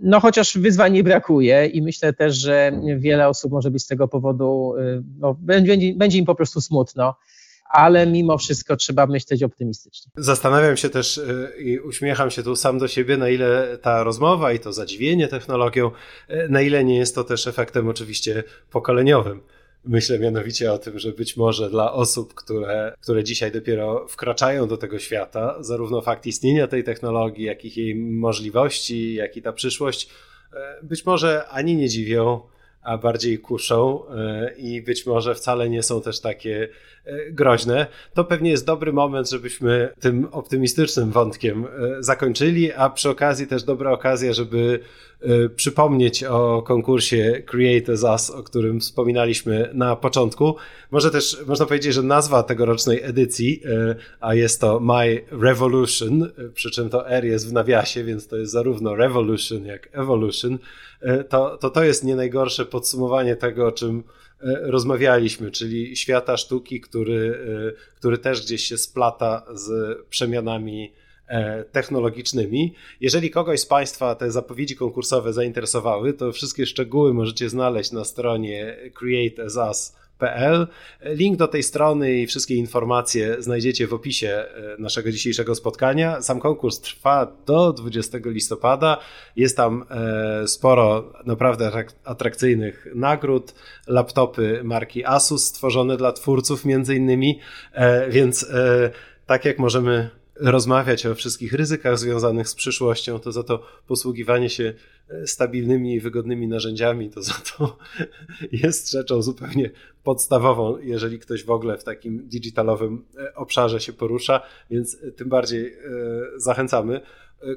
No chociaż wyzwań nie brakuje i myślę też, że wiele osób może być z tego powodu, no, będzie, będzie im po prostu smutno ale mimo wszystko trzeba myśleć optymistycznie. Zastanawiam się też y, i uśmiecham się tu sam do siebie, na ile ta rozmowa i to zadziwienie technologią, na ile nie jest to też efektem oczywiście pokoleniowym. Myślę mianowicie o tym, że być może dla osób, które, które dzisiaj dopiero wkraczają do tego świata, zarówno fakt istnienia tej technologii, jak i jej możliwości, jak i ta przyszłość, e, być może ani nie dziwią, a bardziej kuszą i być może wcale nie są też takie groźne, to pewnie jest dobry moment, żebyśmy tym optymistycznym wątkiem zakończyli, a przy okazji też dobra okazja, żeby Y, przypomnieć o konkursie Create as Us, o którym wspominaliśmy na początku. Może też można powiedzieć, że nazwa tegorocznej edycji, a jest to My Revolution, przy czym to R jest w nawiasie, więc to jest zarówno Revolution jak Evolution, to to, to jest nie najgorsze podsumowanie tego, o czym rozmawialiśmy, czyli świata sztuki, który, który też gdzieś się splata z przemianami E, technologicznymi. Jeżeli kogoś z Państwa te zapowiedzi konkursowe zainteresowały, to wszystkie szczegóły możecie znaleźć na stronie Link do tej strony i wszystkie informacje znajdziecie w opisie e, naszego dzisiejszego spotkania. Sam konkurs trwa do 20 listopada. Jest tam e, sporo naprawdę atrakcyjnych nagród, laptopy marki Asus stworzone dla twórców między innymi, więc tak jak możemy rozmawiać o wszystkich ryzykach związanych z przyszłością, to za to posługiwanie się e, stabilnymi i wygodnymi narzędziami, to za to *laughs* jest rzeczą zupełnie podstawową, jeżeli ktoś w ogóle w takim digitalowym e, obszarze się porusza, więc tym bardziej e, zachęcamy.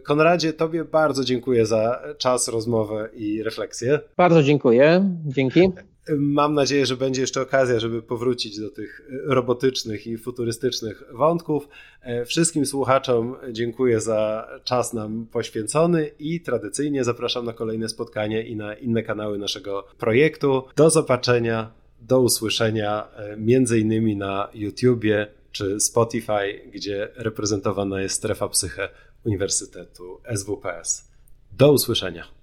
Konradzie, Tobie bardzo dziękuję za czas, rozmowę i refleksję. Bardzo dziękuję. Dzięki. Mam nadzieję, że będzie jeszcze okazja, żeby powrócić do tych robotycznych i futurystycznych wątków. E, wszystkim słuchaczom dziękuję za czas nam poświęcony i tradycyjnie zapraszam na kolejne spotkanie i na inne kanały naszego projektu. Do zobaczenia, do usłyszenia, e, między innymi na YouTubie czy Spotify, gdzie reprezentowana jest strefa psyche Uniwersytetu SWPS. Do usłyszenia.